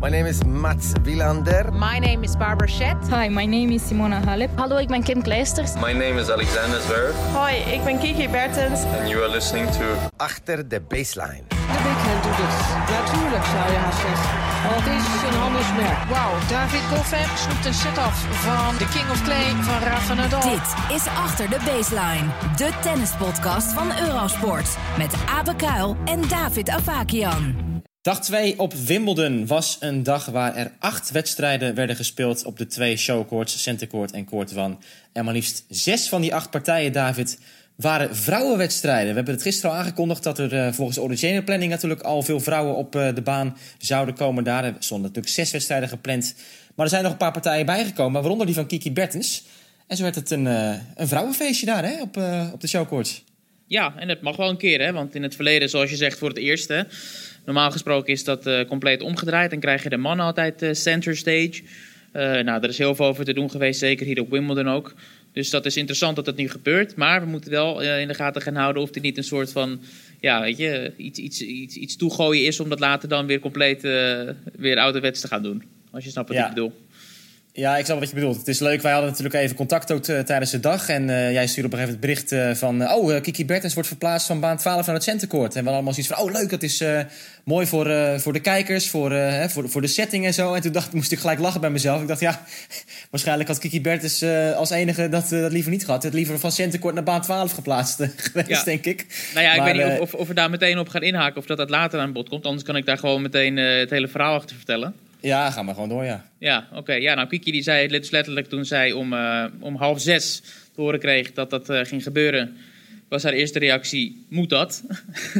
My name is Mats Wilander. My name is Barbara Schett. Hi, my name is Simona Halep. Hallo, ik ben Kim Kleisters. My name is Alexander Zverev. Hoi, ik ben Kiki Bertens. And you are listening to... Achter de baseline. De backhand doet het. Natuurlijk zou je haast zeggen. Want het is een handelsmerk. Wauw, David Goffin snoept een set-off van de King of Clay van Rafa Nadal. Dit is Achter de Baseline. De tennispodcast van Eurosport. Met Abe Kuil en David Avakian. Dag 2 op Wimbledon was een dag waar er acht wedstrijden werden gespeeld op de twee showcourts, Centercourt en Court 1. En maar liefst zes van die acht partijen, David, waren vrouwenwedstrijden. We hebben het gisteren al aangekondigd dat er uh, volgens de originele planning natuurlijk al veel vrouwen op uh, de baan zouden komen. Daar stonden natuurlijk zes wedstrijden gepland. Maar er zijn nog een paar partijen bijgekomen, waaronder die van Kiki Bertens. En zo werd het een, uh, een vrouwenfeestje daar hè, op, op de showcourts. Ja, en het mag wel een keer, hè? want in het verleden, zoals je zegt, voor het eerst. Normaal gesproken is dat uh, compleet omgedraaid en krijg je de mannen altijd uh, center stage. Uh, nou, er is heel veel over te doen geweest, zeker hier op Wimbledon ook. Dus dat is interessant dat dat nu gebeurt. Maar we moeten wel in de gaten gaan houden of dit niet een soort van, ja, weet je, iets, iets, iets, iets toegooien is om dat later dan weer compleet weer ouderwets te gaan doen. Als je snapt wat ja. ik bedoel. Ja, ik snap wat je bedoelt. Het is leuk. Wij hadden natuurlijk even contact ook tijdens de dag. En uh, jij stuurde op een gegeven moment bericht uh, van... oh, uh, Kiki Bertens wordt verplaatst van baan 12 naar het centercourt. En we hadden allemaal zoiets van... oh, leuk, dat is mooi voor, voor de kijkers, voor, hè, voor, voor de setting en zo. En toen dacht, moest ik gelijk lachen bij mezelf. Ik dacht, ja, waarschijnlijk had Kiki Bertens als enige dat, dat liever niet gehad. Het liever van centercourt naar baan 12 geplaatst geweest, ja. denk ik. Nou ja, ik maar, weet niet of, of, of, we daar meteen op gaan inhaken... of dat dat later aan bod komt. Anders kan ik daar gewoon meteen het hele verhaal achter vertellen. Ja, ga maar gewoon door, ja. Ja, oké. Okay. Ja, nou, Kiki die zei dus letterlijk toen zij om, uh, om half zes te horen kreeg dat dat uh, ging gebeuren, was haar eerste reactie, moet dat?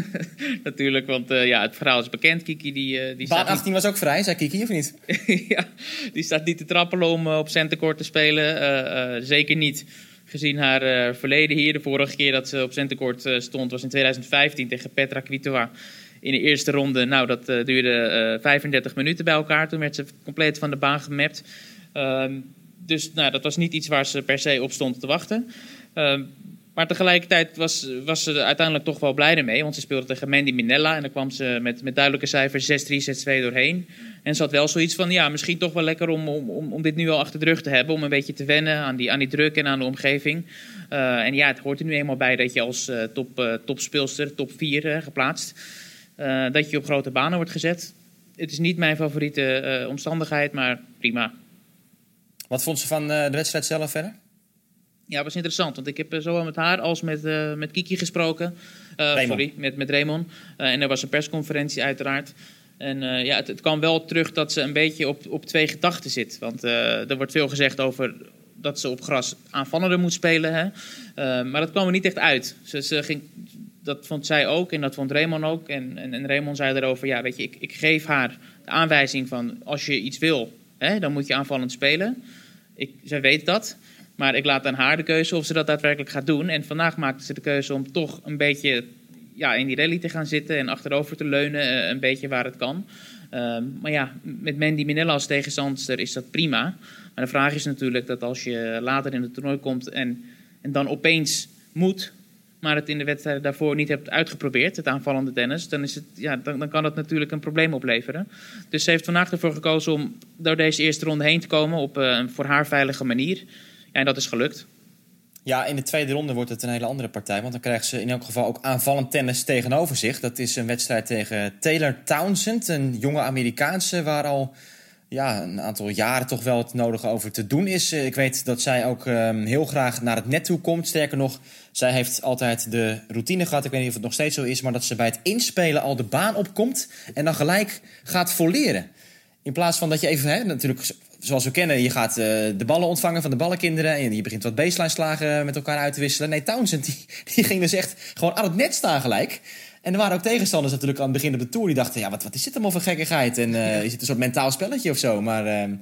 Natuurlijk, want uh, ja, het verhaal is bekend. Kiki die... die Baan 18 niet... was ook vrij, zei Kiki, of niet? ja, die staat niet te trappelen om op centercourt te spelen. zeker niet gezien haar verleden hier. De vorige keer dat ze op centercourt stond was in 2015 tegen Petra Kvitova in de eerste ronde, nou, dat uh, duurde uh, 35 minuten bij elkaar. Toen werd ze compleet van de baan gemapt. Uh, dus nou, dat was niet iets waar ze per se op stond te wachten. Uh, maar tegelijkertijd was, was ze uiteindelijk toch wel blij ermee. Want ze speelde tegen Mandy Minella. En dan kwam ze met, met duidelijke cijfers 6-3, 6-2 doorheen. En ze had wel zoiets van, ja, misschien toch wel lekker om, om, om dit nu al achter de rug te hebben. Om een beetje te wennen aan die, aan die druk en aan de omgeving. Uh, en ja, het hoort er nu eenmaal bij dat je als uh, top, uh, topspeelster, top 4 geplaatst... Uh, dat je op grote banen wordt gezet. Het is niet mijn favoriete uh, omstandigheid, maar prima. Wat vond ze van uh, de wedstrijd zelf verder? Ja, het was interessant, want ik heb zowel met haar als met, met Kiki gesproken. sorry, met, met Raymond. en er was een persconferentie uiteraard. En ja, het, het, kwam wel terug dat ze een beetje op, op twee gedachten zit. Want er wordt veel gezegd over dat ze op gras aanvallender moet spelen. Hè? maar dat kwam er niet echt uit. Ze, ze ging dat vond zij ook en dat vond Raymond ook. En, en, Raymond zei erover, ja, weet je, ik, ik geef haar de aanwijzing van... als je iets wil, hè, dan moet je aanvallend spelen. Ik, zij weet dat, maar ik laat aan haar de keuze of ze dat daadwerkelijk gaat doen. En vandaag maakte ze de keuze om toch een beetje ja, in die rally te gaan zitten... en achterover te leunen, een beetje waar het kan. Uh, maar ja, met Mandy Minella als tegenstander is dat prima. Maar de vraag is natuurlijk dat als je later in het toernooi komt... en, en dan opeens moet maar het in de wedstrijden daarvoor niet hebt uitgeprobeerd, het aanvallende tennis, dan, is het, ja, dan, dan kan dat natuurlijk een probleem opleveren. Dus ze heeft vandaag ervoor gekozen om door deze eerste ronde heen te komen op uh, een voor haar veilige manier. Ja, en dat is gelukt. Ja, in de tweede ronde wordt het een hele andere partij. Want dan krijgt ze in elk geval ook aanvallend tennis tegenover zich. Dat is een wedstrijd tegen Taylor Townsend, een jonge Amerikaanse waar al ja, een aantal jaren toch wel het nodige over te doen is. Ik weet dat zij ook um, heel graag naar het net toe komt. Sterker nog, zij heeft altijd de routine gehad. Ik weet niet of het nog steeds zo is, maar dat ze bij het inspelen al de baan opkomt en dan gelijk gaat volleren. In plaats van dat je even, hè, natuurlijk, zoals we kennen, je gaat uh, de ballen ontvangen van de ballenkinderen en je begint wat baseline slagen met elkaar uit te wisselen. Nee, Townsend die, die ging dus echt gewoon aan het net staan gelijk. En er waren ook tegenstanders natuurlijk aan het begin op de tour die dachten: ja, wat, wat is dit allemaal voor gekkigheid? En uh, is het een soort mentaal spelletje of zo? Maar uh,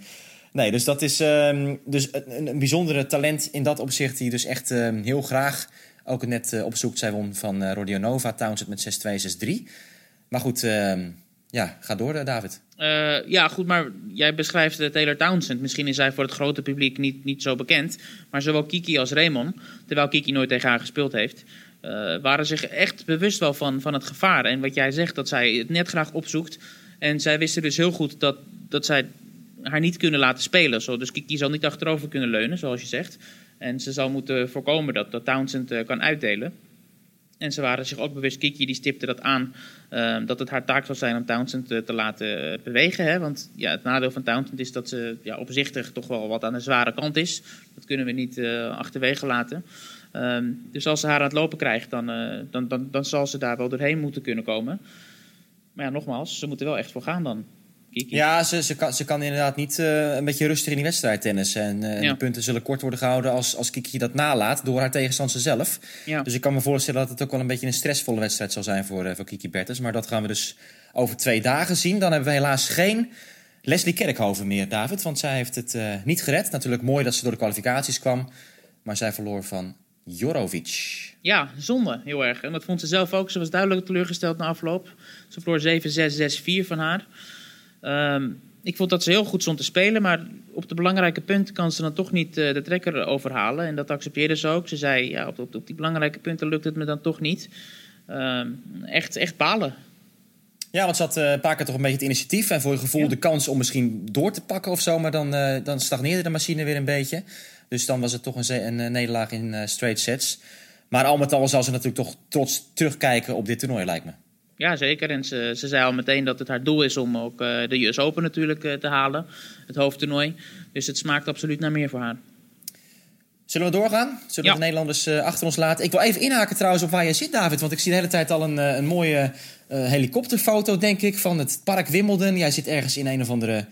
nee, dus dat is uh, dus een, een, bijzondere talent in dat opzicht, die dus echt ehm, heel graag ook net uh, opzoekt. Zij won van uh, Rodionova, Townsend met 6-2, 6-3. Maar goed, ehm, ja, ga door, David. ja, goed, maar jij beschrijft Taylor Townsend. Misschien is zij voor het grote publiek niet, niet zo bekend. Maar zowel Kiki als Raymond, terwijl Kiki nooit tegen haar gespeeld heeft uh, waren zich echt bewust wel van, van het gevaar. En wat jij zegt, dat zij het net graag opzoekt. En zij wisten dus heel goed dat, dat zij haar niet kunnen laten spelen. Zo. Dus Kiki zal niet achterover kunnen leunen, zoals je zegt. En ze zal moeten voorkomen dat, dat Townsend uh, kan uitdelen. En ze waren zich ook bewust, Kiki die stipte dat aan, uh, dat het haar taak zou zijn om Townsend te, te laten bewegen. Hè? Want ja, het nadeel van Townsend is dat ze ja, opzichtig toch wel wat aan de zware kant is. Dat kunnen we niet achterwege laten. Um, dus als ze haar aan het lopen krijgt, dan, uh, dan, dan, dan zal ze daar wel doorheen moeten kunnen komen. Maar ja, nogmaals, ze moeten wel echt voor gaan dan. Kiki. Ja, ze, ze, kan, ze kan inderdaad niet uh, een beetje rustig in die wedstrijd tennissen. En uh, ja. de punten zullen kort worden gehouden als, als Kiki dat nalaat door haar tegenstander zelf. Ja. Dus ik kan me voorstellen dat het ook wel een beetje een stressvolle wedstrijd zal zijn voor, uh, voor Kiki Bertens. Maar dat gaan we dus over twee dagen zien. Dan hebben we helaas geen Leslie Kerkhoven meer, David. Want zij heeft het niet gered. Natuurlijk mooi dat ze door de kwalificaties kwam. Maar zij verloor van Jorovic. Ja, zonde, heel erg. En dat vond ze zelf ook. Ze was duidelijk teleurgesteld na afloop. Ze verloor 7-6, 6-4 van haar. Um, ik vond dat ze heel goed stond te spelen, maar op de belangrijke punten kan ze dan toch niet uh, de trekker overhalen. En dat accepteerde ze ook. Ze zei, ja, op, op, op die belangrijke punten lukt het me dan toch niet. Um, echt, echt balen. Ja, want ze had uh, een paar keer toch een beetje het initiatief en voor je gevoel ja. de kans om misschien door te pakken of zo. Maar dan, uh, dan stagneerde de machine weer een beetje. Dus dan was het toch een, een, een nederlaag in uh, straight sets. Maar al met al zal ze natuurlijk toch trots terugkijken op dit toernooi, lijkt me. Ja, zeker. En ze, ze zei al meteen dat het haar doel is om ook uh, de US Open natuurlijk uh, te halen. Het hoofdtoernooi. Dus het smaakt absoluut naar meer voor haar. Zullen we doorgaan? Zullen ja. we de Nederlanders uh, achter ons laten? Ik wil even inhaken trouwens op waar jij zit, David. Want ik zie de hele tijd al een, een mooie helikopterfoto, denk ik, van het park Wimbledon. Jij zit ergens in een of andere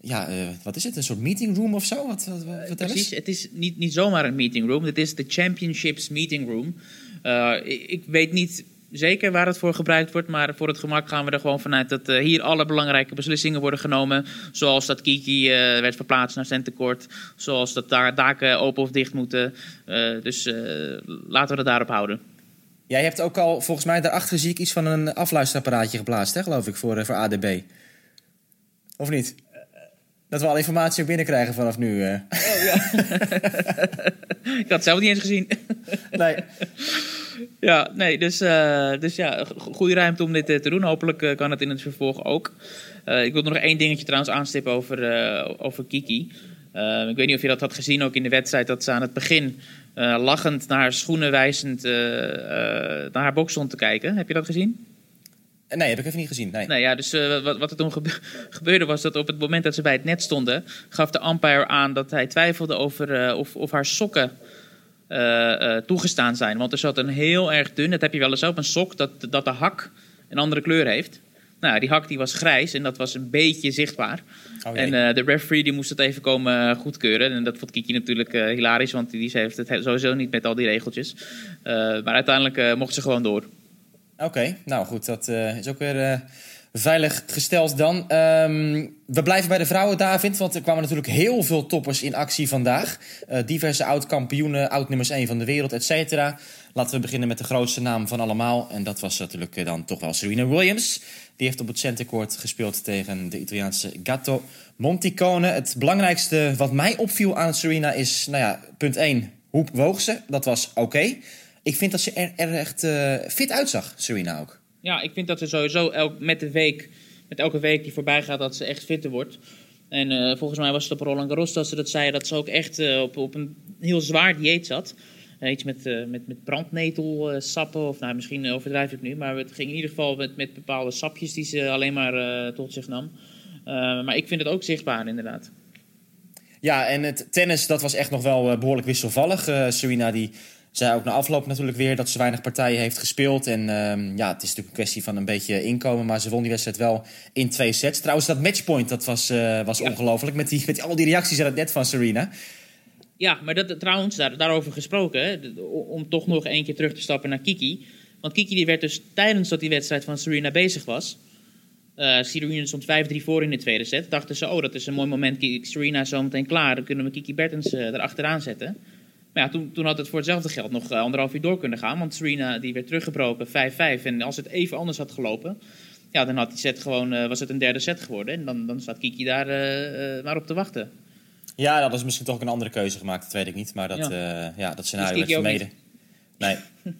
ja, uh, wat is het? Een soort meeting room of zo? Wat, wat, wat Precies, het is niet, niet zomaar een meeting room. Het is de Championships meeting room. Uh, ik, ik, weet niet zeker waar het voor gebruikt wordt, maar voor het gemak gaan we er gewoon vanuit dat uh, hier alle belangrijke beslissingen worden genomen. Zoals dat Kiki werd verplaatst naar Centercourt, zoals dat daar daken open of dicht moeten. dus laten we het daarop houden. Jij hebt ook al, volgens mij daarachter zie ik iets van een afluisterapparaatje geplaatst, hè, geloof ik, voor, voor ADB. Of niet? Dat we al informatie ook binnenkrijgen vanaf nu. Uh. Oh, ja. ik had het zelf niet eens gezien. nee. Ja, nee, dus, uh, dus ja, goede ruimte om dit te doen. Hopelijk kan het in het vervolg ook. ik wil nog één dingetje trouwens aanstippen over, over Kiki. ik weet niet of je dat had gezien ook in de wedstrijd, dat ze aan het begin lachend naar haar schoenen wijzend naar haar box stond te kijken. Heb je dat gezien? Nee, heb ik even niet gezien. Nee. nee ja, dus uh, wat, wat er toen gebe gebeurde was dat op het moment dat ze bij het net stonden, gaf de umpire aan dat hij twijfelde over uh, of, of haar sokken uh, toegestaan zijn. Want er zat een heel erg dun, dat heb je wel eens op, een sok dat, dat de hak een andere kleur heeft. Nou, die hak die was grijs en dat was een beetje zichtbaar. Oh, en de referee die moest het even komen goedkeuren. En dat vond Kiki natuurlijk hilarisch, want die heeft het sowieso niet met al die regeltjes. maar uiteindelijk mocht ze gewoon door. Oké, nou goed, dat uh, is ook weer uh, veilig gesteld dan. Um, we blijven bij de vrouwen, David, want er kwamen natuurlijk heel veel toppers in actie vandaag. Uh, diverse oud-kampioenen, oud-nummers 1 van de wereld, et cetera. Laten we beginnen met de grootste naam van allemaal. En dat was natuurlijk dan toch wel Serena Williams. Die heeft op het centercourt gespeeld tegen de Italiaanse Gatto Monticone. Het belangrijkste wat mij opviel aan Serena is, nou ja, punt 1, hoe woog ze? Dat was oké. Ik vind dat ze er, er echt uh, fit uitzag, Serena ook. Ja, ik vind dat ze sowieso elk, met de week, met elke week die voorbij gaat, dat ze echt fitter wordt. En uh, volgens mij was het op Roland Garros dat ze dat zei, dat ze ook echt uh, op, op een heel zwaar dieet zat. iets met, met, met brandnetelsappen, of nou, misschien overdrijf ik nu, maar het ging in ieder geval met, met bepaalde sapjes die ze alleen maar tot zich nam. maar ik vind het ook zichtbaar, inderdaad. Ja, en het tennis, dat was echt nog wel behoorlijk wisselvallig. Serena die zij ook na afloop natuurlijk weer dat ze weinig partijen heeft gespeeld. En um, ja, het is natuurlijk een kwestie van een beetje inkomen. Maar ze won die wedstrijd wel in twee sets. Trouwens, dat matchpoint dat was, uh, was ja. ongelooflijk. Met, die, met al die reacties aan het net van Serena. Ja, maar dat, trouwens, daar, daarover gesproken. Hè, om toch nog één keer terug te stappen naar Kiki. Want Kiki die werd dus tijdens dat die wedstrijd van Serena bezig was. Uh, Serena stond 5-3 voor in de tweede set. Dachten ze, oh, dat is een mooi moment. Serena is zo meteen klaar. Dan kunnen we Kiki Bertens uh, erachteraan zetten. Maar ja, toen, toen had het voor hetzelfde geld nog uh, anderhalf uur door kunnen gaan. Want Serena die werd teruggebroken 5-5. En als het even anders had gelopen, ja, dan had die set gewoon, uh, was het een derde set geworden. En dan, dan staat Kiki daar uh, maar op te wachten. Ja, dat is misschien toch ook een andere keuze gemaakt, dat weet ik niet. Maar dat, ja. ja dat scenario werd vermeden. Nee. 6-2,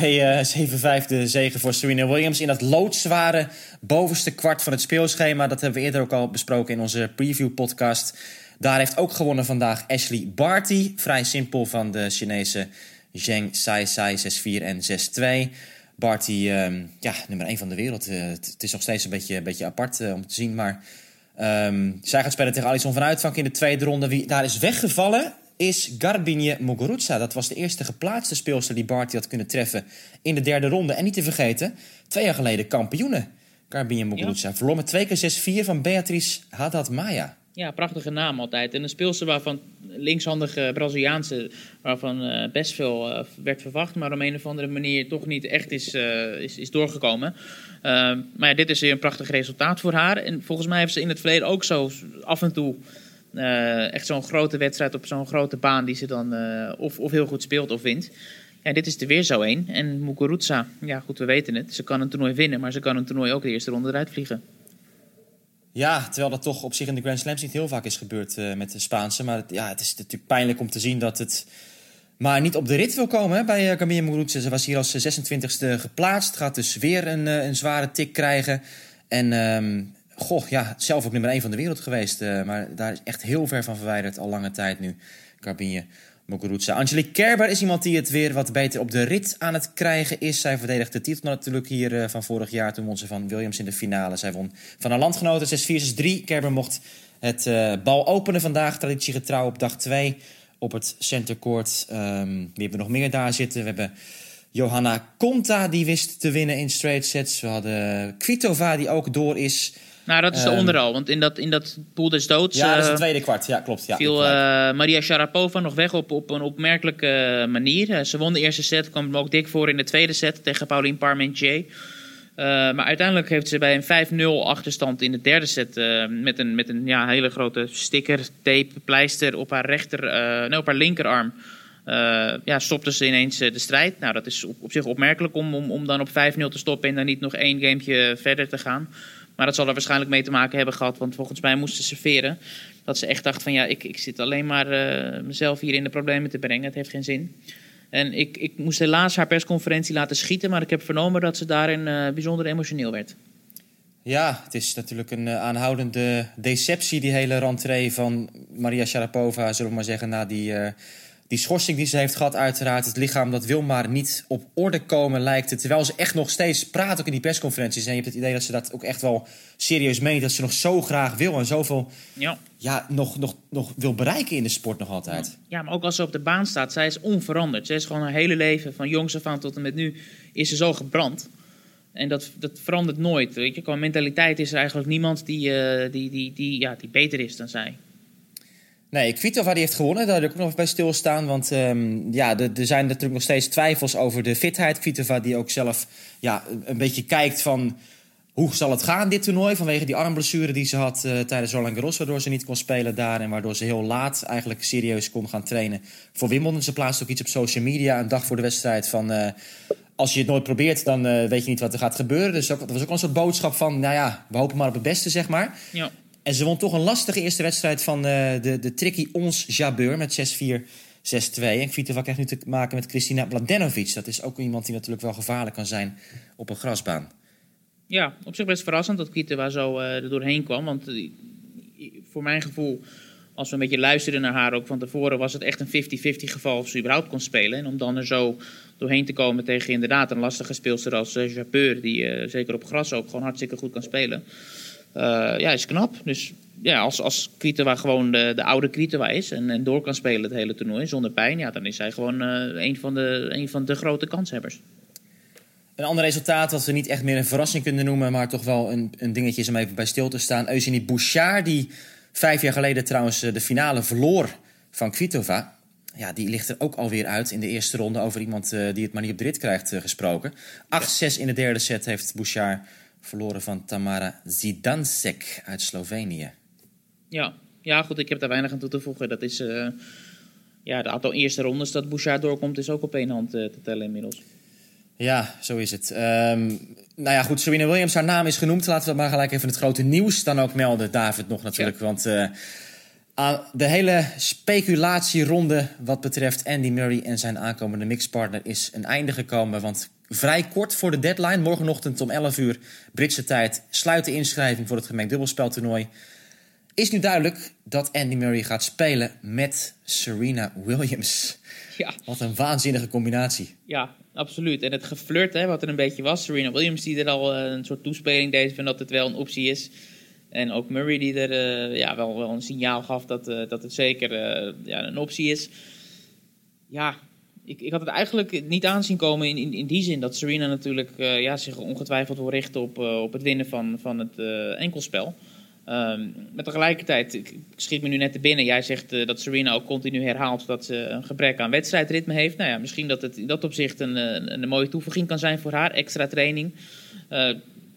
uh, 7-5 de zegen voor Serena Williams. In dat loodzware bovenste kwart van het speelschema. Dat hebben we eerder ook al besproken in onze preview-podcast. Daar heeft ook gewonnen vandaag Ashley Barty. Vrij simpel van de Chinese Zheng Sai Sai 6-4 en 6-2. Barty, uh, ja, nummer 1 van de wereld. Uh, het is nog steeds een beetje, een beetje apart uh, om te zien. Maar um, zij gaat spelen tegen Alison van Uitvank in de tweede ronde. Wie daar is weggevallen is Garbine Muguruza. Dat was de eerste geplaatste speelster die Barty had kunnen treffen in de derde ronde. En niet te vergeten, twee jaar geleden kampioene. Garbine Muguruza ja. verloor met 2 keer 6-4 van Beatrice Haddad Maya. Ja, prachtige naam altijd. En een speelster waarvan linkshandige Braziliaanse, waarvan uh, best veel uh, werd verwacht, maar op een of andere manier toch niet echt is, uh, is, is doorgekomen. maar ja, dit is weer een prachtig resultaat voor haar. En volgens mij heeft ze in het verleden ook zo af en toe echt zo'n grote wedstrijd op zo'n grote baan die ze dan of, of heel goed speelt of wint. Ja, dit is er weer zo één. En Muguruza, ja goed, we weten het. Ze kan een toernooi winnen, maar ze kan een toernooi ook de eerste ronde eruit vliegen. Ja, terwijl dat toch op zich in de Grand Slams niet heel vaak is gebeurd uh, met de Spaanse. Maar het, ja, het is natuurlijk pijnlijk om te zien dat het maar niet op de rit wil komen hè, bij uh, Camille. Ze was hier als 26e geplaatst. Gaat dus weer een, een zware tik krijgen. En um, goh, ja, zelf ook nummer 1 van de wereld geweest. maar daar is echt heel ver van verwijderd al lange tijd nu, Carbine Muguruza. Angelique Kerber is iemand die het weer wat beter op de rit aan het krijgen is. Zij verdedigt de titel natuurlijk hier uh, van vorig jaar. Toen won ze van Williams in de finale. Zij won van haar landgenoten 6-4, 6-3. Kerber mocht het uh, bal openen vandaag. Traditiegetrouw op dag 2 op het centercourt. Um, wie hebben we nog meer daar zitten? We hebben Johanna Conta die wist te winnen in straight sets. We hadden Kvitova die ook door is... Nou, dat is de um, onderal, want in dat, in dat pool des doods... Ja, dat is het tweede kwart, ja, klopt. Ja, viel uh, Maria Sharapova nog weg op, op een opmerkelijke manier. Uh, ze won de eerste set, kwam ook dik voor in de tweede set tegen Pauline Parmentier. Uh, maar uiteindelijk heeft ze bij een 5-0 achterstand in de derde set... met een, met een ja, hele grote sticker, tape, pleister op haar, rechter, nee, op haar linkerarm... ja, stopte ze ineens de strijd. Nou, dat is op, op zich opmerkelijk om, om, om dan op 5-0 te stoppen... en dan niet nog één gamepje verder te gaan... Maar dat zal er waarschijnlijk mee te maken hebben gehad. Want volgens mij moesten ze serveren. Dat ze echt dacht van ja, ik, ik zit alleen maar uh, mezelf hier in de problemen te brengen. Het heeft geen zin. En ik, ik moest helaas haar persconferentie laten schieten. Maar ik heb vernomen dat ze daarin uh, bijzonder emotioneel werd. Ja, het is natuurlijk een uh, aanhoudende deceptie, die hele rentree van Maria Sharapova, zullen we maar zeggen, na die die schorsing die ze heeft gehad, uiteraard. Het lichaam dat wil maar niet op orde komen, lijkt het. Terwijl ze echt nog steeds praat, ook in die persconferenties. En je hebt het idee dat ze dat ook echt wel serieus meent. Dat ze nog zo graag wil en zoveel ja. Ja, nog, nog, nog wil bereiken in de sport nog altijd. Ja, maar ook als ze op de baan staat, zij is onveranderd. Zij is gewoon haar hele leven, van jongs af aan tot en met nu, is ze zo gebrand. En dat, dat verandert nooit. Weet je? Qua mentaliteit is er eigenlijk niemand die, uh, die, die, die, ja, die beter is dan zij. Nee, Kvitova die heeft gewonnen. Daar wil ik ook nog bij stilstaan. Want um, ja, er, er zijn natuurlijk nog steeds twijfels over de fitheid. Kvitova die ook zelf ja, een beetje kijkt van... Hoe zal het gaan, dit toernooi? Vanwege die armblessure die ze had uh, tijdens Roland Garros... waardoor ze niet kon spelen daar... en waardoor ze heel laat eigenlijk serieus kon gaan trainen voor Wimbledon. Ze plaatst ook iets op social media een dag voor de wedstrijd van... Uh, als je het nooit probeert, dan uh, weet je niet wat er gaat gebeuren. Dus dat was ook een soort boodschap van... nou ja, we hopen maar op het beste, zeg maar. Ja. En ze won toch een lastige eerste wedstrijd van uh, de, de tricky Ons Jabeur met 6-4. 6-2. En Kvitova krijgt nu te maken met Kristina Bladenovic. Dat is ook iemand die natuurlijk wel gevaarlijk kan zijn op een grasbaan. Ja, op zich best verrassend dat Kvitova zo uh, er doorheen kwam. Want uh, voor mijn gevoel, als we een beetje luisterden naar haar ook van tevoren... was het echt een 50-50 geval of ze überhaupt kon spelen. En om dan er zo doorheen te komen tegen inderdaad een lastige speelster als uh, die zeker op gras ook gewoon hartstikke goed kan spelen... Uh, ja, is knap. Dus ja, als, als Kvitova gewoon de, de oude Kvitova is en, en door kan spelen het hele toernooi zonder pijn, ja, dan is hij gewoon uh, een, van de, een van de grote kanshebbers. Een ander resultaat dat we niet echt meer een verrassing kunnen noemen, maar toch wel een, een dingetje is om even bij stil te staan. Eugenie Bouchard, die vijf jaar geleden trouwens eh, de finale verloor van Kvitova. Ja, die ligt er ook alweer uit in de eerste ronde over iemand die het maar niet op de rit krijgt gesproken. 8-6 in de derde set heeft Bouchard verloren van Tamara Zidansek uit Slovenië. Ja. ja, goed, ik heb daar weinig aan toe te voegen. Dat is, uh, ja, de aantal eerste rondes dat Bouchard doorkomt is ook op één hand uh, te tellen inmiddels. Ja, zo is het. Um, nou ja, goed, Serena Williams, haar naam is genoemd. Laten we maar gelijk even het grote nieuws dan ook melden, David, nog natuurlijk. Ja. Want uh, Aan de hele speculatieronde wat betreft Andy Murray en zijn aankomende mixpartner is een einde gekomen. Want vrij kort voor de deadline, morgenochtend om 11 uur Britse tijd, sluit de inschrijving voor het gemengd dubbelspeltoernooi. Is nu duidelijk dat Andy Murray gaat spelen met Serena Williams. Ja. Wat een waanzinnige combinatie. Ja, absoluut. En het geflirt, hè, wat er een beetje was. Serena Williams die er al eh, een soort toespeling deed van dat het wel een optie is. En ook Murray die er uh, ja, wel, wel een signaal gaf dat, uh, dat het zeker uh, ja, een optie is. Ja, ik, ik had het eigenlijk niet aanzien komen in, in, in die zin dat Serena natuurlijk ja, zich ongetwijfeld wil richten op, op het winnen van, van het enkelspel. Um, maar tegelijkertijd, ik schiet me nu net te binnen. Jij zegt dat Serena ook continu herhaalt dat ze een gebrek aan wedstrijdritme heeft. Nou ja, misschien dat het in dat opzicht een, een, een mooie toevoeging kan zijn voor haar, extra training.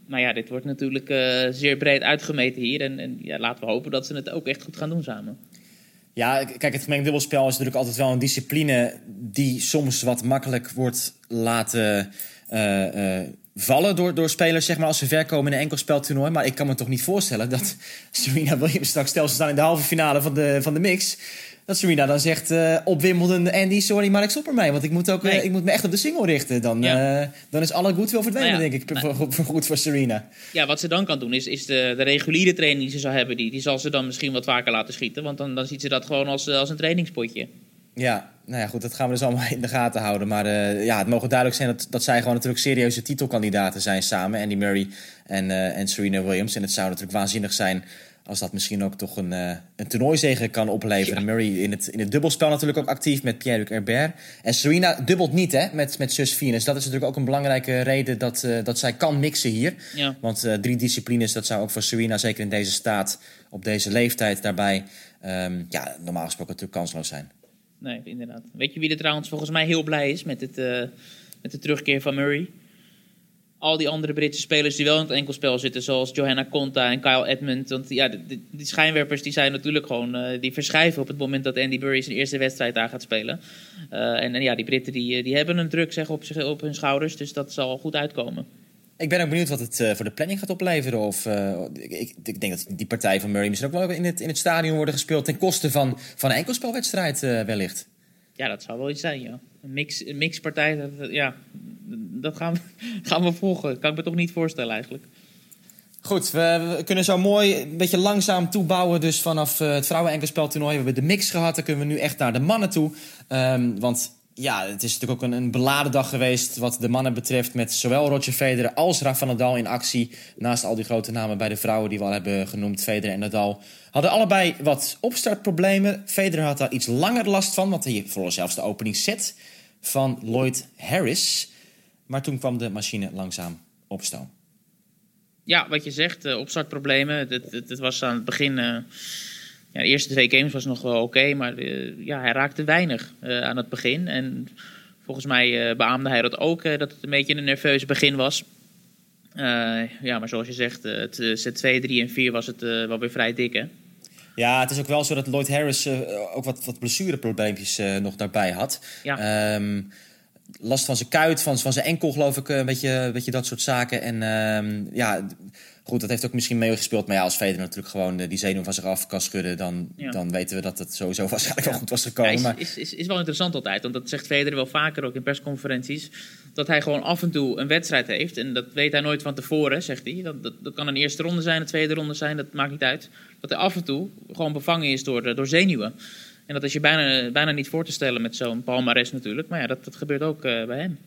Maar ja, dit wordt natuurlijk zeer breed uitgemeten hier. En, en ja, laten we hopen dat ze het ook echt goed gaan doen samen. Ja, kijk, het gemengd dubbelspel is natuurlijk altijd wel een discipline die soms wat makkelijk wordt laten uh, uh, vallen door, door spelers, zeg maar, als ze verkomen in een enkelspeltoernooi. Maar ik kan me toch niet voorstellen dat Serena Williams straks, stel ze staan in de halve finale van de, van de mix, dat Serena dan zegt uh, op Wimbledon, Andy, sorry, maar ik stop ermee. Want ik moet, ook, nee. uh, ik moet me echt op de single richten. Dan, ja. uh, dan is alle goed veel verdwenen, nou ja, denk ik, nou, voor, voor, goed voor Serena. Ja, wat ze dan kan doen, is, is de, de reguliere training die ze zou hebben, die, die zal ze dan misschien wat vaker laten schieten. Want dan, dan ziet ze dat gewoon als, als een trainingspotje. Ja, nou ja, goed, dat gaan we dus allemaal in de gaten houden. Maar uh, ja, het mogen duidelijk zijn dat, dat zij gewoon natuurlijk serieuze titelkandidaten zijn samen. Andy Murray en, uh, en Serena Williams. En het zou natuurlijk waanzinnig zijn als dat misschien ook toch een, uh, een toernooizege kan opleveren. Ja. Murray in het, in het dubbelspel natuurlijk ook actief met Pierre-Luc Herbert. En Serena dubbelt niet hè, met, met zus Venus. Dat is natuurlijk ook een belangrijke reden dat, uh, dat zij kan mixen hier. Ja. Want uh, drie disciplines, dat zou ook voor Serena, zeker in deze staat, op deze leeftijd daarbij, um, ja, normaal gesproken natuurlijk kansloos zijn. Nee, inderdaad. Weet je wie er trouwens volgens mij heel blij is met, het, met de terugkeer van Murray? Al die andere Britse spelers die wel in het enkelspel zitten, zoals Johanna Konta en Kyle Edmund. Want ja, die, die schijnwerpers die zijn natuurlijk gewoon, uh, die verschuiven op het moment dat Andy Murray zijn eerste wedstrijd daar gaat spelen. Uh, en, en, ja, die Britten die, die hebben een druk zeg, op, op hun schouders, dus dat zal goed uitkomen. Ik ben ook benieuwd wat het uh, voor de planning gaat opleveren. Of, uh, ik, ik, denk dat die partij van Murray misschien ook wel in het, in het stadion worden gespeeld ten koste van, van een enkelspelwedstrijd uh, wellicht. Ja, dat zou wel iets zijn, ja. Mix, mixpartij, dat, ja, dat gaan we, gaan we volgen. Kan ik me toch niet voorstellen eigenlijk. Goed, we, kunnen zo mooi een beetje langzaam toebouwen. Dus vanaf uh, het vrouwen-enkelspeltoernooi hebben we de mix gehad. Dan kunnen we nu echt naar de mannen toe. Um, want ja, het is natuurlijk ook een, beladen dag geweest wat de mannen betreft. Met zowel Roger Federer als Rafa Nadal in actie. Naast al die grote namen bij de vrouwen die we al hebben genoemd. Federer en Nadal hadden allebei wat opstartproblemen. Federer had daar iets langer last van. Want hij verloor zelfs de openingsset van Lloyd Harris. Maar toen kwam de machine langzaam op stoom. Ja, wat je zegt, uh, opstartproblemen. Het, was aan het begin... Uh... Ja, de eerste twee games was nog wel oké, maar uh, ja, hij raakte weinig aan het begin. En volgens mij beaamde hij dat ook, dat het een beetje een nerveus begin was. ja, maar zoals je zegt, het set 2, 3 en 4 was het wel weer vrij dik, hè? Ja, het is ook wel zo dat Lloyd Harris ook wat, wat blessureprobleempjes nog daarbij had. Ja. Um, last van zijn kuit, van, van zijn enkel geloof ik, een beetje, een beetje dat soort zaken. En um, ja... Goed, dat heeft ook misschien meegespeeld. Maar ja, als Federer natuurlijk gewoon die zenuw van zich af kan schudden... dan, ja. dan weten we dat het sowieso waarschijnlijk wel goed was gekomen. Ja, is, is, is, is, wel interessant altijd. Want dat zegt Federer wel vaker ook in persconferenties. Dat hij gewoon af en toe een wedstrijd heeft. En dat weet hij nooit van tevoren, zegt hij. Dat, dat, dat kan een eerste ronde zijn, een tweede ronde zijn. Dat maakt niet uit. Dat hij af en toe gewoon bevangen is door, door zenuwen. En dat is je bijna, bijna niet voor te stellen met zo'n palmares natuurlijk. Maar ja, dat, dat gebeurt ook uh, bij hem.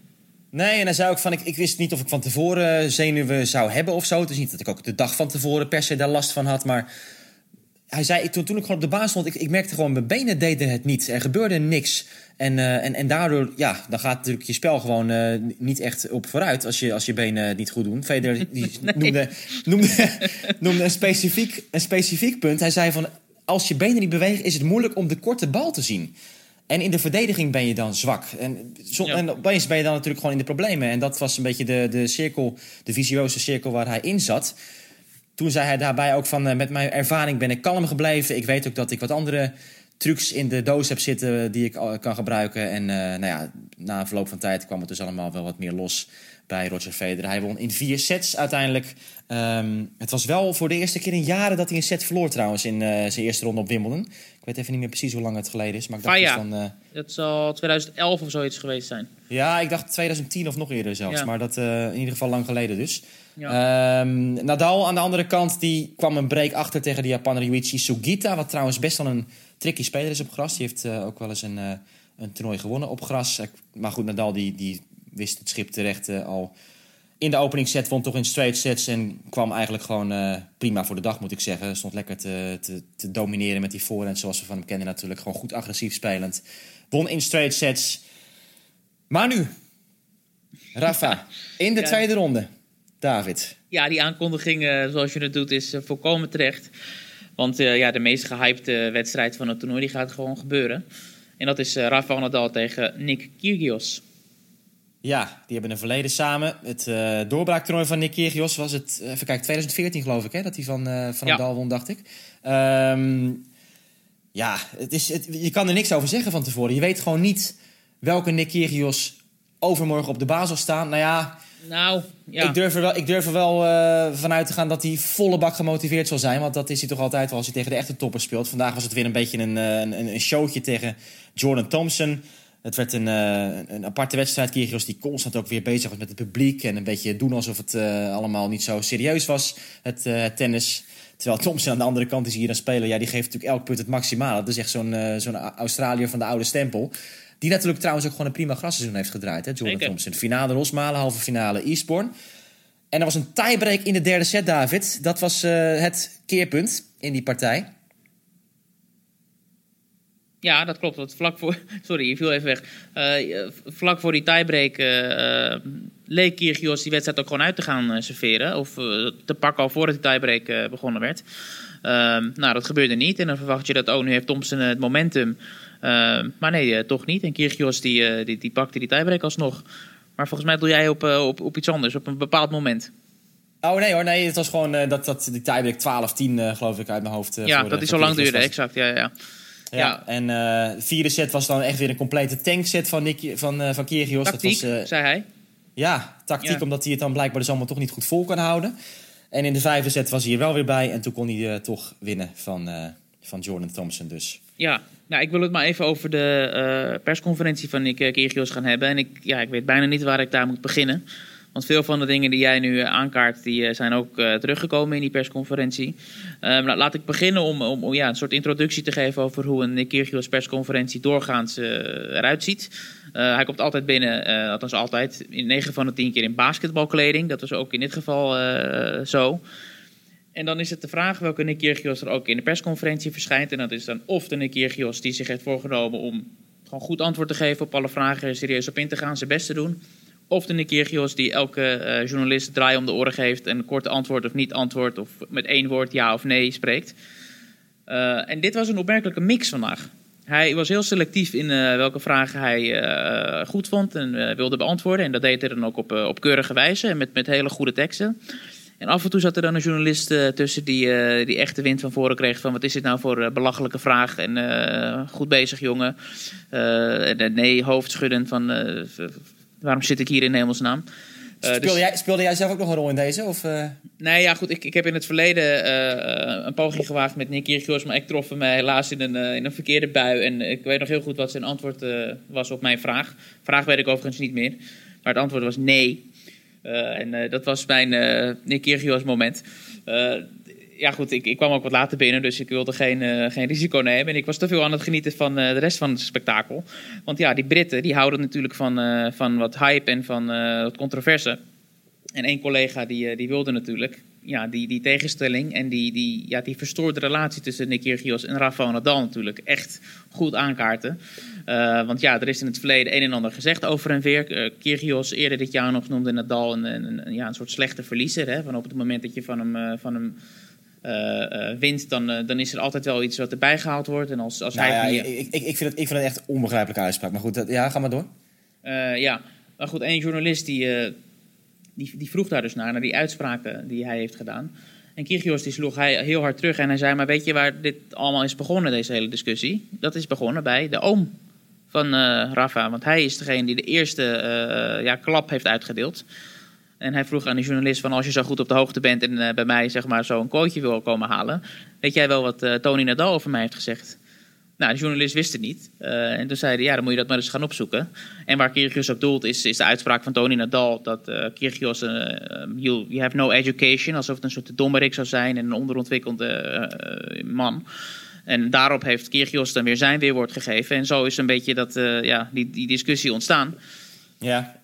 Nee, en dan zei ook van, ik, ik wist niet of ik van tevoren zenuwen zou hebben of zo. Het is niet dat ik ook de dag van tevoren per se daar last van had, maar... Hij zei, toen, toen ik gewoon op de baan stond, ik, ik merkte gewoon, mijn benen deden het niet. Er gebeurde niks. En, uh, en, en daardoor, ja, dan gaat natuurlijk je spel gewoon uh, niet echt op vooruit als je, als je benen het niet goed doen. Federer die nee. noemde, noemde, noemde een, specifiek, een specifiek punt. Hij zei van, als je benen niet bewegen, is het moeilijk om de korte bal te zien. En in de verdediging ben je dan zwak. En, zo, ja. en opeens ben je dan natuurlijk gewoon in de problemen. En dat was een beetje de, de cirkel, de visieuze cirkel waar hij in zat. Toen zei hij daarbij ook van, uh, met mijn ervaring ben ik kalm gebleven. Ik weet ook dat ik wat andere trucs in de doos heb zitten die ik kan gebruiken. En uh, nou ja, na een verloop van tijd kwam het dus allemaal wel wat meer los. Bij Roger Federer. Hij won in vier sets uiteindelijk. Ehm, het was wel voor de eerste keer in jaren dat hij een set verloor trouwens in zijn eerste ronde op Wimbledon. Ik weet even niet meer precies hoe lang het geleden is. Maar ik dacht dus dan, Dat zal 2011 of zoiets geweest zijn. ja, ik dacht 2010 of nog eerder zelfs. Ja. Maar dat eh, in ieder geval lang geleden dus. Ja. Ehm, Nadal aan de andere kant die kwam een break achter tegen de Japaner Yuichi Sugita. Wat trouwens best wel een tricky speler is op gras. Die heeft eh, ook wel eens een, eh, een toernooi gewonnen op gras. Eh, Maar goed, Nadal die, die wist het schip terecht eh, al in de openingsset. Won toch in straight sets en kwam eigenlijk gewoon eh, prima voor de dag moet ik zeggen. Stond lekker te, te, te domineren met die voorhand zoals we van hem kennen natuurlijk. Gewoon goed agressief spelend. Won in straight sets. Maar nu, Rafa, in de Ja. tweede ronde. David. Ja, die aankondiging, eh, zoals je het doet, is volkomen terecht. Want ja, de meest gehypte wedstrijd van het toernooi die gaat gewoon gebeuren. En dat is eh Rafael Nadal tegen Nick Kyrgios. Ja, die hebben een verleden samen. Het eh doorbraaktoernooi van Nick Kyrgios was het, eh, even kijken, 2014 geloof ik, hè, dat hij van, eh van Ja. Nadal won, dacht ik. Ehm, ja, het is, het, je kan er niks over zeggen van tevoren. Je weet gewoon niet welke Nick Kyrgios overmorgen op de baan zal staan. Nou ja, Nou, ja. ik durf er wel, ik durf er wel vanuit te gaan dat hij volle bak gemotiveerd zal zijn. Want dat is hij toch altijd wel als hij tegen de echte toppers speelt. Vandaag was het weer een beetje een, een, een showtje tegen Jordan Thompson. Het werd een, eh, een aparte wedstrijd. Kyrgios die constant ook weer bezig was met het publiek. En een beetje doen alsof het eh, allemaal niet zo serieus was, het, eh, het tennis. Terwijl Thompson aan de andere kant is hier aan spelen. Ja, die geeft natuurlijk elk punt het maximale. Dat is echt zo'n eh, zo'n Australiër van de oude stempel. Die natuurlijk trouwens ook gewoon een prima grasseizoen heeft gedraaid. Hè, Jordan. Thompson. Finale Rosmalen, halve finale Eastbourne. En er was een tiebreak in de derde set, David. Dat was het keerpunt in die partij. Ja, dat klopt. Want vlak voor, sorry, je viel even weg. Eh, vlak voor die tiebreak eh, eh, leek Kyrgios die wedstrijd ook gewoon uit te gaan eh, serveren. Of eh, te pakken al voordat die tiebreak eh, begonnen werd. Ehm, nou, dat gebeurde niet. En dan verwacht je dat, oh, nu heeft Thompson het momentum. Ehm, maar nee, eh, toch niet. En Kyrgios die, eh, die, die pakte die tiebreak alsnog. Maar volgens mij doe jij op, eh, op, op iets anders, op een bepaald moment. Oh nee hoor, nee, het was gewoon eh, dat, dat die tiebreak 12-10 eh, geloof ik uit mijn hoofd. eh, ja, dat eh, is zo lang duurde, exact. Ja, ja. Ja, en eh, de vierde set was dan echt weer een complete tankset van, Nick, van, eh van Kyrgios. Tactiek, dat was, eh, zei hij. Ja, tactiek, omdat hij het dan blijkbaar dus allemaal toch niet goed vol kan houden. En in de vijfde set was hij er wel weer bij. En toen kon hij eh, toch winnen van, eh, van Jordan Thompson dus. Ja, nou, ik wil het maar even over de eh, persconferentie van Nick eh, Kyrgios gaan hebben. En ik, ja, ik weet bijna niet waar ik daar moet beginnen. Want veel van de dingen die jij nu eh, aankaart, die eh, zijn ook eh, teruggekomen in die persconferentie. Ehm, la- laat ik beginnen om, om, ja, een soort introductie te geven over hoe een Kyrgios persconferentie doorgaans eh, eruit ziet. Hij komt altijd binnen, althans altijd, in 9 van de 10 keer in basketbalkleding. Dat was ook in dit geval zo. En dan is het de vraag welke Nick Kyrgios er ook in de persconferentie verschijnt. En dat is dan of de Nick die zich heeft voorgenomen om gewoon goed antwoord te geven op alle vragen, er serieus op in te gaan, zijn best te doen. Of de Nick Kyrgios die elke eh, journalist draai om de oren geeft en een kort antwoord of niet antwoord of met één woord ja of nee spreekt. Eh, en dit was een opmerkelijke mix vandaag. Hij was heel selectief in eh, welke vragen hij goed vond en wilde beantwoorden. En dat deed hij dan ook op, op keurige wijze en met, met hele goede teksten. En af en toe zat er dan een journalist tussen die, die echt de wind van voren kreeg van wat is dit nou voor belachelijke vraag en goed bezig jongen. En nee, hoofdschudden van waarom zit ik hier in hemelsnaam. Eh, speelde, dus- jij, speelde jij zelf ook nog een rol in deze? Of, eh? Nee, ja, goed. Ik, ik heb in het verleden eh, een poging gewaagd met Nick Kyrgios, maar ik trof hem helaas in een, in een verkeerde bui. En ik weet nog heel goed wat zijn antwoord was op mijn vraag. Vraag weet ik overigens niet meer, maar het antwoord was nee. En dat was mijn eh Nick Kyrgios moment. Ja, goed, ik, ik kwam ook wat later binnen, dus ik wilde geen, eh, geen risico nemen. En ik was te veel aan het genieten van eh, de rest van het spektakel. Want ja, die Britten, die houden natuurlijk van, eh, van wat hype en van wat controverse. En één collega die, die wilde natuurlijk ja, die, die tegenstelling en die, die, ja, die verstoorde relatie tussen Nick Kyrgios en Rafael Nadal natuurlijk echt goed aankaarten. Want ja, er is in het verleden een en ander gezegd over en weer. Eh, Kyrgios eerder dit jaar nog noemde Nadal een, een, ja, een soort slechte verliezer. Hè? Van op het moment dat je van hem, van hem wint, dan, eh, dan is er altijd wel iets wat erbij gehaald wordt. En als, als Nou hij ja, niet- ik, ik, ik, vind het, ik vind het echt een onbegrijpelijke uitspraak. Maar goed, dat, ja, ga maar door. Eh, ja, maar goed, één journalist die, eh, die, die vroeg daar dus naar, naar die uitspraken die hij heeft gedaan. En Kyrgios die sloeg hij heel hard terug en hij zei, maar weet je waar dit allemaal is begonnen, deze hele discussie? Dat is begonnen bij de oom van eh, Rafa, want hij is degene die de eerste eh, ja, klap heeft uitgedeeld. En hij vroeg aan de journalist van als je zo goed op de hoogte bent en uh, bij mij zeg maar zo een quoteje wil komen halen, weet jij wel wat uh, Tony Nadal over mij heeft gezegd? Nou, de journalist wist het niet. Uh, en toen zei hij, ja, dan moet je dat maar eens gaan opzoeken. En waar Kyrgios op doelt, is, is de uitspraak van Tony Nadal... dat uh, Kyrgios, you, you have no education... alsof het een soort dommerik zou zijn en een onderontwikkelde man... En daarop heeft Kyrgios dan weer zijn weerwoord gegeven. En zo is een beetje dat, ja, die, die discussie ontstaan. Ja.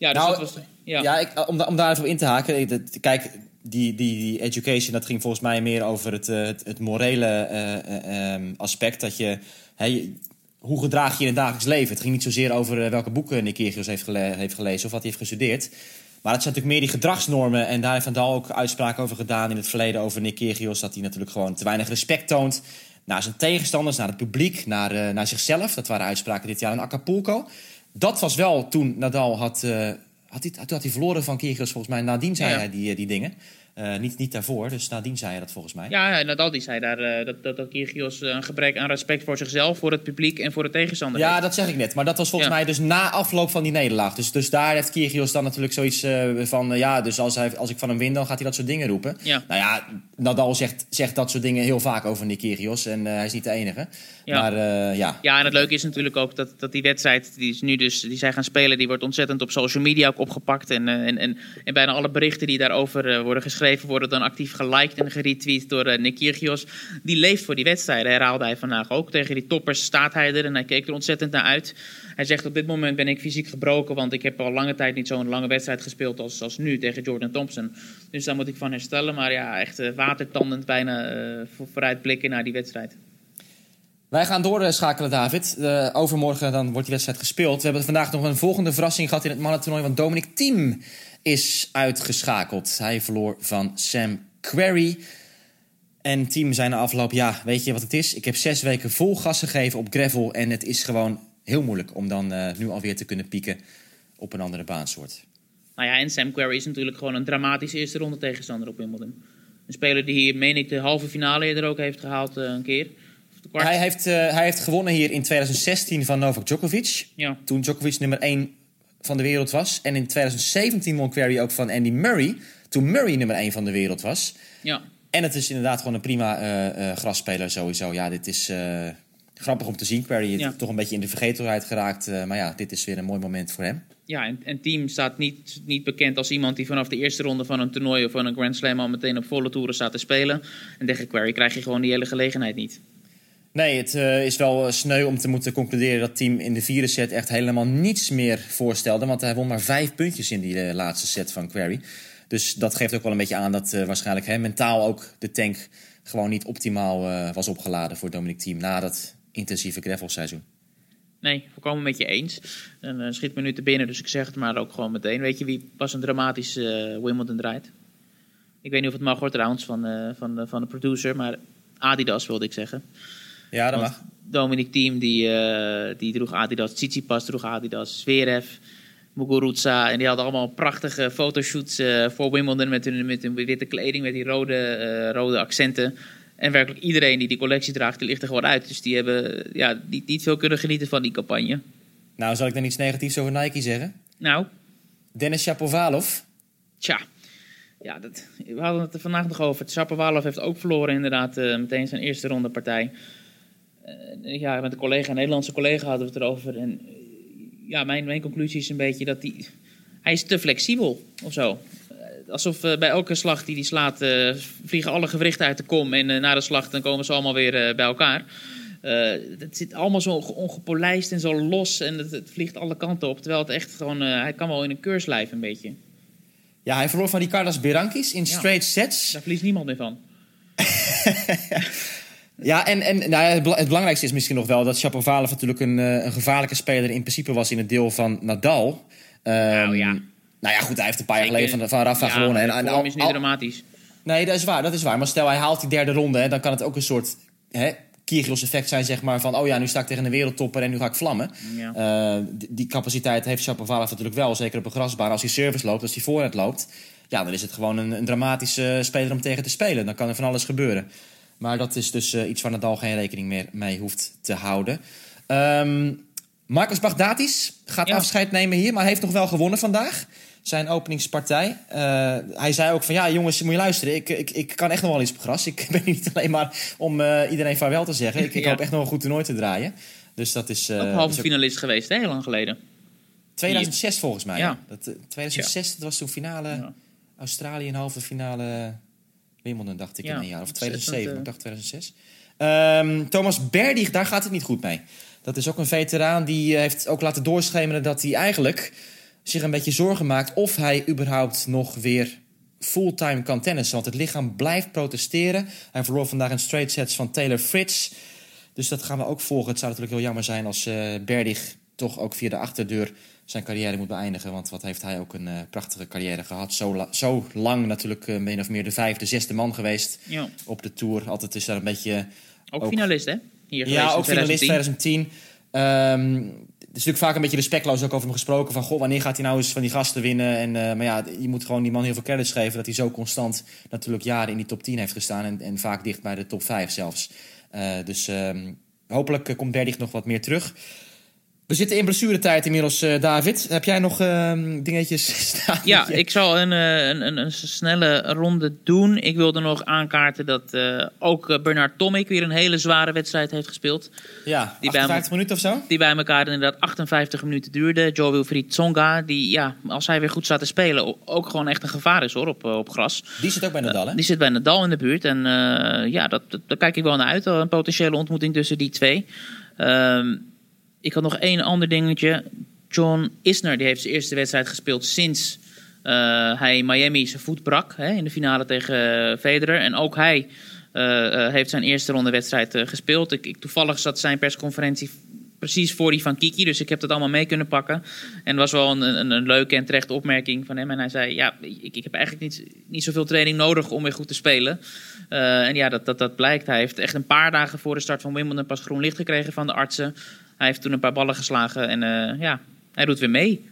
Ja, dus nou, dat was, ja. ja ik, om, om daar even in te haken. Kijk, die, die, die education, dat ging volgens mij meer over het, het, het morele uh, um, aspect. Dat je, hey, hoe gedraag je in het dagelijks leven? Het ging niet zozeer over welke boeken Nick Kyrgios heeft, gele heeft gelezen of wat hij heeft gestudeerd. Maar het zijn natuurlijk meer die gedragsnormen. En daar heeft Van Dal ook uitspraken over gedaan in het verleden over Nick Kyrgios. Dat hij natuurlijk gewoon te weinig respect toont naar zijn tegenstanders, naar het publiek, naar, uh, naar zichzelf. Dat waren uitspraken dit jaar in Acapulco. Dat was wel toen Nadal had, uh, had, hij, toen had hij verloren van Kyrgios volgens mij. Nadien zei Ja. hij die, die dingen. Uh, niet, niet daarvoor, dus nadien zei hij dat volgens mij. Ja, ja, Nadal die zei daar uh, dat, dat, dat Kyrgios een gebrek aan respect voor zichzelf, voor het publiek en voor de tegenstander Ja, heeft. dat zeg ik net. Maar dat was volgens Ja. mij dus na afloop van die nederlaag. Dus, dus daar heeft Kyrgios dan natuurlijk zoiets uh, van... ja, dus als, hij, als ik van hem win, dan gaat hij dat soort dingen roepen. Ja. Nou ja, Nadal zegt, zegt dat soort dingen heel vaak over Nick Kyrgios. En hij is niet de enige. Ja. Maar ja. Ja, en het leuke is natuurlijk ook dat, dat die wedstrijd die is nu dus die zij gaan spelen, die wordt ontzettend op social media ook opgepakt. En, en, en, en bijna alle berichten die daarover worden geschreven, worden dan actief geliked en geretweet door uh, Nick Kyrgios. Die leeft voor die wedstrijden, herhaalde hij vandaag ook. Tegen die toppers staat hij er en hij keek er ontzettend naar uit. Hij zegt op dit moment ben ik fysiek gebroken, want ik heb al lange tijd niet zo'n lange wedstrijd gespeeld als, als nu tegen Jordan Thompson. Dus daar moet ik van herstellen. Maar ja, echt uh, watertandend bijna uh, vooruitblikken naar die wedstrijd. Wij gaan doorschakelen, David. Uh, overmorgen dan wordt die wedstrijd gespeeld. We hebben vandaag nog een volgende verrassing gehad in het mannentoernooi. Want Dominic Thiem is uitgeschakeld. Hij verloor van Sam Querrey. En zei na afloop, ja, weet je wat het is? Ik heb zes weken vol gas gegeven op gravel. En het is gewoon heel moeilijk om dan uh, nu alweer te kunnen pieken op een andere baansoort. Nou ja, en Sam Querrey is natuurlijk gewoon een dramatische eerste ronde tegenstander op Wimbledon. Een speler die hier, meen ik, de halve finale eerder ook heeft gehaald uh, een keer. Hij heeft, uh, hij heeft gewonnen hier in 2016 van Novak Djokovic. Ja. Toen Djokovic nummer 1 van de wereld was. En in 2017 won Querrey ook van Andy Murray. Toen Murray nummer 1 van de wereld was. Ja. En het is inderdaad gewoon een prima uh, uh, grasspeler sowieso. Ja, dit is uh, grappig om te zien. Ja. is toch een beetje in de vergetelheid geraakt. maar ja, dit is weer een mooi moment voor hem. Ja, en, en Team staat niet, niet bekend als iemand die vanaf de eerste ronde van een toernooi of van een Grand Slam al meteen op volle toeren staat te spelen. En tegen Querrey krijg je gewoon die hele gelegenheid niet. Nee, het uh, is wel sneu om te moeten concluderen dat team in de vierde set echt helemaal niets meer voorstelde. Want hij won maar vijf puntjes in die uh, laatste set van Query. Dus dat geeft ook wel een beetje aan dat waarschijnlijk hè, mentaal ook de tank gewoon niet optimaal was opgeladen voor Dominic Team na dat intensieve gravelseizoen. Nee, volkomen met je eens. En uh, schiet me nu te binnen, dus ik zeg het maar ook gewoon meteen. Weet je wie pas een dramatisch Wimbledon draait? Ik weet niet of het mag hoor trouwens van, van, van de producer, maar Adidas wilde ik zeggen. Ja, dat Want mag. Dominic Thiem die, uh, die droeg Adidas, Tsitsipas droeg Adidas, Zverev, Muguruza. En die hadden allemaal prachtige fotoshoots uh, voor Wimbledon met hun, met hun witte kleding, met die rode, uh, rode accenten. En werkelijk iedereen die die collectie draagt, die ligt er gewoon uit. Dus die hebben ja, niet, niet veel kunnen genieten van die campagne. Nou, zal ik dan iets negatiefs over Nike zeggen? Nou? Dennis Shapovalov. Tja. Ja, dat, we hadden het er vandaag nog over. Shapovalov heeft ook verloren inderdaad meteen zijn eerste ronde partij ja, met een collega, een Nederlandse collega hadden we het erover. En ja, mijn, mijn conclusie is een beetje dat hij... Hij is te flexibel of zo. Alsof uh, bij elke slag die hij slaat, uh, vliegen alle gewrichten uit de kom. En uh, na de slag dan komen ze allemaal weer bij elkaar. het zit allemaal zo ongepolijst en zo los. En het, het, vliegt alle kanten op. Terwijl het echt gewoon... hij kan wel in een keurslijf een beetje. Ja, hij verloor van Ricardas Berankis in straight ja. sets. Daar verliest niemand meer van. Ja, en, en nou ja, het belangrijkste is misschien nog wel dat Shapovalov natuurlijk een, een gevaarlijke speler in principe was in het deel van Nadal. Um, nou ja. Nou ja, goed, hij heeft een paar jaar geleden van, van Rafa ja, gewonnen. En, en al, is niet al, dramatisch. Nee, dat is waar, dat is waar. Maar stel hij haalt die derde ronde, hè, dan kan het ook een soort hè, Kyrgios effect zijn, zeg maar. Van, oh ja, nu sta ik tegen een wereldtopper en nu ga ik vlammen. Ja. Uh, die, die, capaciteit heeft Shapovalov natuurlijk wel, zeker op een grasbaan. Als hij service loopt, als hij vooruit loopt, ja, dan is het gewoon een, een dramatische speler om tegen te spelen. Dan kan er van alles gebeuren. Maar dat is dus uh, iets waar Nadal geen rekening meer mee hoeft te houden. Um, Marcus Baghdatis gaat Ja. afscheid nemen hier, maar heeft nog wel gewonnen vandaag. zijn openingspartij. Uh, hij zei ook van ja, jongens, moet je luisteren. Ik, ik, ik kan echt nog wel iets op gras. Ik ben niet alleen maar om uh, iedereen vaarwel te zeggen. Ik, ik hoop echt nog een goed toernooi te draaien. Dus dat is. Uh, ook halve ook... finalist geweest, heel lang geleden. 2006 volgens mij. Ja. Dat, 2006, dat was toen finale. Australië een halve finale Wimbledon, dacht ik in een jaar. Of 2007, ik dacht 2006. Um, Thomas Berdig, daar gaat het niet goed mee. Dat is ook een veteraan die heeft ook laten doorschemeren dat hij eigenlijk zich een beetje zorgen maakt of hij überhaupt nog weer fulltime kan tennissen. Want het lichaam blijft protesteren. Hij verloor vandaag een straight sets van Taylor Fritz. Dus dat gaan we ook volgen. Het zou natuurlijk heel jammer zijn als uh, Berdig toch ook via de achterdeur zijn carrière moet beëindigen. Want wat heeft hij ook een uh, prachtige carrière gehad. Zo, la zo lang natuurlijk uh, min of meer de vijfde, zesde man geweest ja. op de Tour. Altijd is daar een beetje... Ook, ook finalist, hè? Hier ja, ook finalist 2010. Um, is natuurlijk vaak een beetje respectloos ook over hem gesproken. Van, goh, wanneer gaat hij nou eens van die gasten winnen? En, uh, maar ja, je moet gewoon die man heel veel credits geven... dat hij zo constant natuurlijk jaren in die top 10 heeft gestaan... en, en vaak dicht bij de top 5 zelfs. Dus um, hopelijk komt Berdig nog wat meer terug. We zitten in blessuretijd inmiddels, uh, David. Heb jij nog uh, dingetjes staan? Ja, ik zal een, een, een, een, snelle ronde doen. Ik wilde nog aankaarten dat uh, ook Bernard Tomic weer een hele zware wedstrijd heeft gespeeld. Ja, die 58 minuten of zo? Die bij elkaar inderdaad 58 minuten duurde. Joe Wilfried Tsonga, die ja, als hij weer goed staat te spelen, ook gewoon echt een gevaar is hoor, op, op gras. Die zit ook bij Nadal hè? Die zit bij Nadal in de buurt. En ja, dat, dat, daar kijk ik wel naar uit. Een potentiële ontmoeting tussen die twee. Ehm ik had nog één ander dingetje. John Isner die heeft zijn eerste wedstrijd gespeeld sinds uh, hij Miami zijn voet brak hè, in de finale tegen Federer. En ook hij uh, heeft zijn eerste ronde wedstrijd gespeeld. Ik, toevallig zat zijn persconferentie precies voor die van Kiki. Dus ik heb dat allemaal mee kunnen pakken. En het was wel een, een, een leuke en terechte opmerking van hem. En hij zei, ja, ik, ik heb eigenlijk niet, niet zoveel training nodig om weer goed te spelen. Uh, en ja, dat, dat, dat blijkt. Hij heeft echt een paar dagen voor de start van Wimbledon pas groen licht gekregen van de artsen. Hij heeft toen een paar ballen geslagen en uh, ja, hij doet weer mee.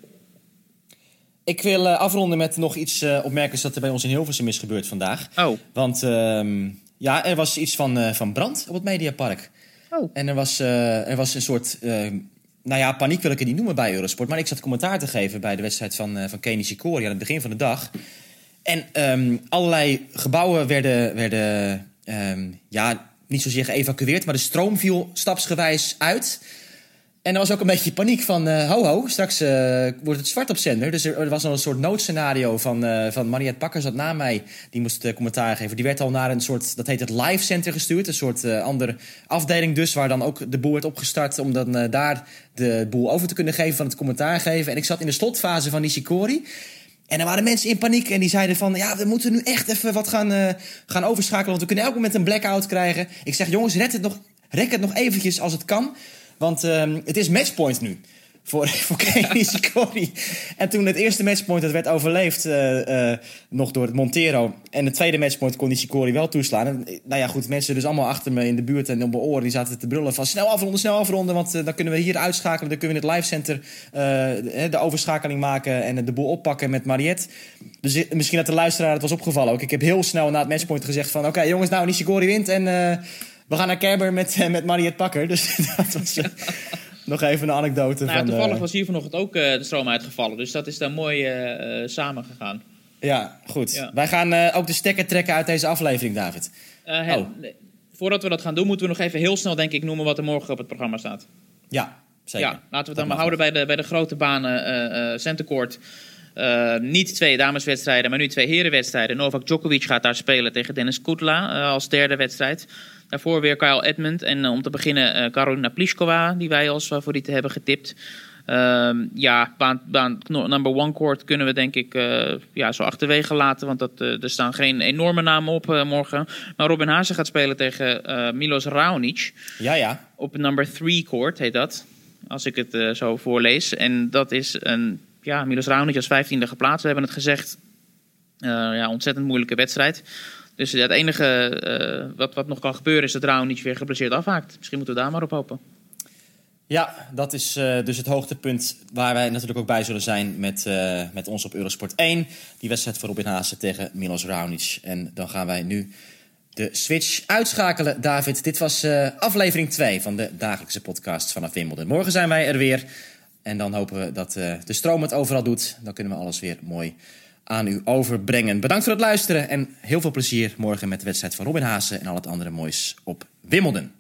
Ik wil uh, afronden met nog iets opmerkelijks dat er bij ons in Hilversum is gebeurd vandaag. Oh. Want ehm, ja, er was iets van, van brand op het Mediapark. Oh. En er was, er was een soort, nou ja, paniek wil ik het niet noemen bij Eurosport. Maar ik zat commentaar te geven bij de wedstrijd van, van Kenny aan het begin van de dag. En um, allerlei gebouwen werden, werden um, ja, niet zozeer geëvacueerd, maar de stroom viel stapsgewijs uit. En er was ook een beetje paniek van, uh, ho ho, straks uh, wordt het zwart op zender. Dus er, er was al een soort noodscenario van, uh, van Mariette Bakker zat na mij. Die moest commentaar geven. Die werd al naar een soort, dat heet het live center gestuurd. Een soort andere afdeling dus, waar dan ook de boel werd opgestart... om dan daar de boel over te kunnen geven van het commentaar geven. En ik zat in de slotfase van Nishikori. En er waren mensen in paniek en die zeiden van... ja, we moeten nu echt even wat gaan, gaan overschakelen... want we kunnen elk moment een blackout krijgen. Ik zeg, jongens, red het nog, rek het nog eventjes als het kan... Want um, het is matchpoint nu. Voor, voor Kenny. En toen het eerste matchpoint dat werd overleefd, uh, uh, nog door het Montero. En het tweede matchpoint kon Nishikori wel toeslaan. En, nou ja, goed, mensen dus allemaal achter me in de buurt en op mijn oren... die zaten te brullen van snel afronden, snel afronden... want dan kunnen we hier uitschakelen, dan kunnen we in het livecenter de overschakeling maken... en de boel oppakken met Mariette. Dus misschien dat de luisteraar het was opgevallen ook. Ik heb heel snel na het matchpoint gezegd van... oké jongens, nou Nishikori wint en we gaan naar Kerber met, uh, met Mariette Pakker. Dus dat was uh, nog even een anekdote. Nou, van, toevallig uh, was hier vanochtend ook de stroom uitgevallen. Dus dat is dan mooi samen gegaan. Ja, goed. Ja. Wij gaan ook de stekker trekken uit deze aflevering, David. oh. Voordat we dat gaan doen, moeten we nog even heel snel, denk ik, noemen wat er morgen op het programma staat. Ja, zeker. Ja, laten we het dan maar houden bij de, bij de grote banen Centercourt. Uh, niet twee dameswedstrijden, maar nu twee herenwedstrijden. Novak Djokovic gaat daar spelen tegen Dennis Kudla uh, als derde wedstrijd. Daarvoor weer Kyle Edmund en uh, om te beginnen Karolina Pliskova, die wij als favoriete hebben getipt. ja, baan, baan number one court kunnen we denk ik ja, zo achterwege laten. Want dat, er staan geen enorme namen op morgen. Maar Robin Haase gaat spelen tegen Milos Raonic. Ja, ja. Op number three court heet dat. Als ik het zo voorlees. En dat is een ja, Milos Raonic als vijftiende geplaatst. We hebben het gezegd, ja, ontzettend moeilijke wedstrijd. Dus het enige uh, wat, wat nog kan gebeuren is dat Raonic weer geblesseerd afhaakt. Misschien moeten we daar maar op hopen. Ja, dat is uh, dus het hoogtepunt waar wij natuurlijk ook bij zullen zijn met, uh, met ons op Eurosport 1. Die wedstrijd voor Robin Haase tegen Milos Raonic. En dan gaan wij nu de switch uitschakelen. David, dit was aflevering 2 van de dagelijkse podcast vanaf Wimbledon. Morgen zijn wij er weer. En dan hopen we dat de stroom het overal doet. Dan kunnen we alles weer mooi aan u overbrengen. Bedankt voor het luisteren en heel veel plezier morgen met de wedstrijd van Robin Haase en al het andere moois op Wimbledon.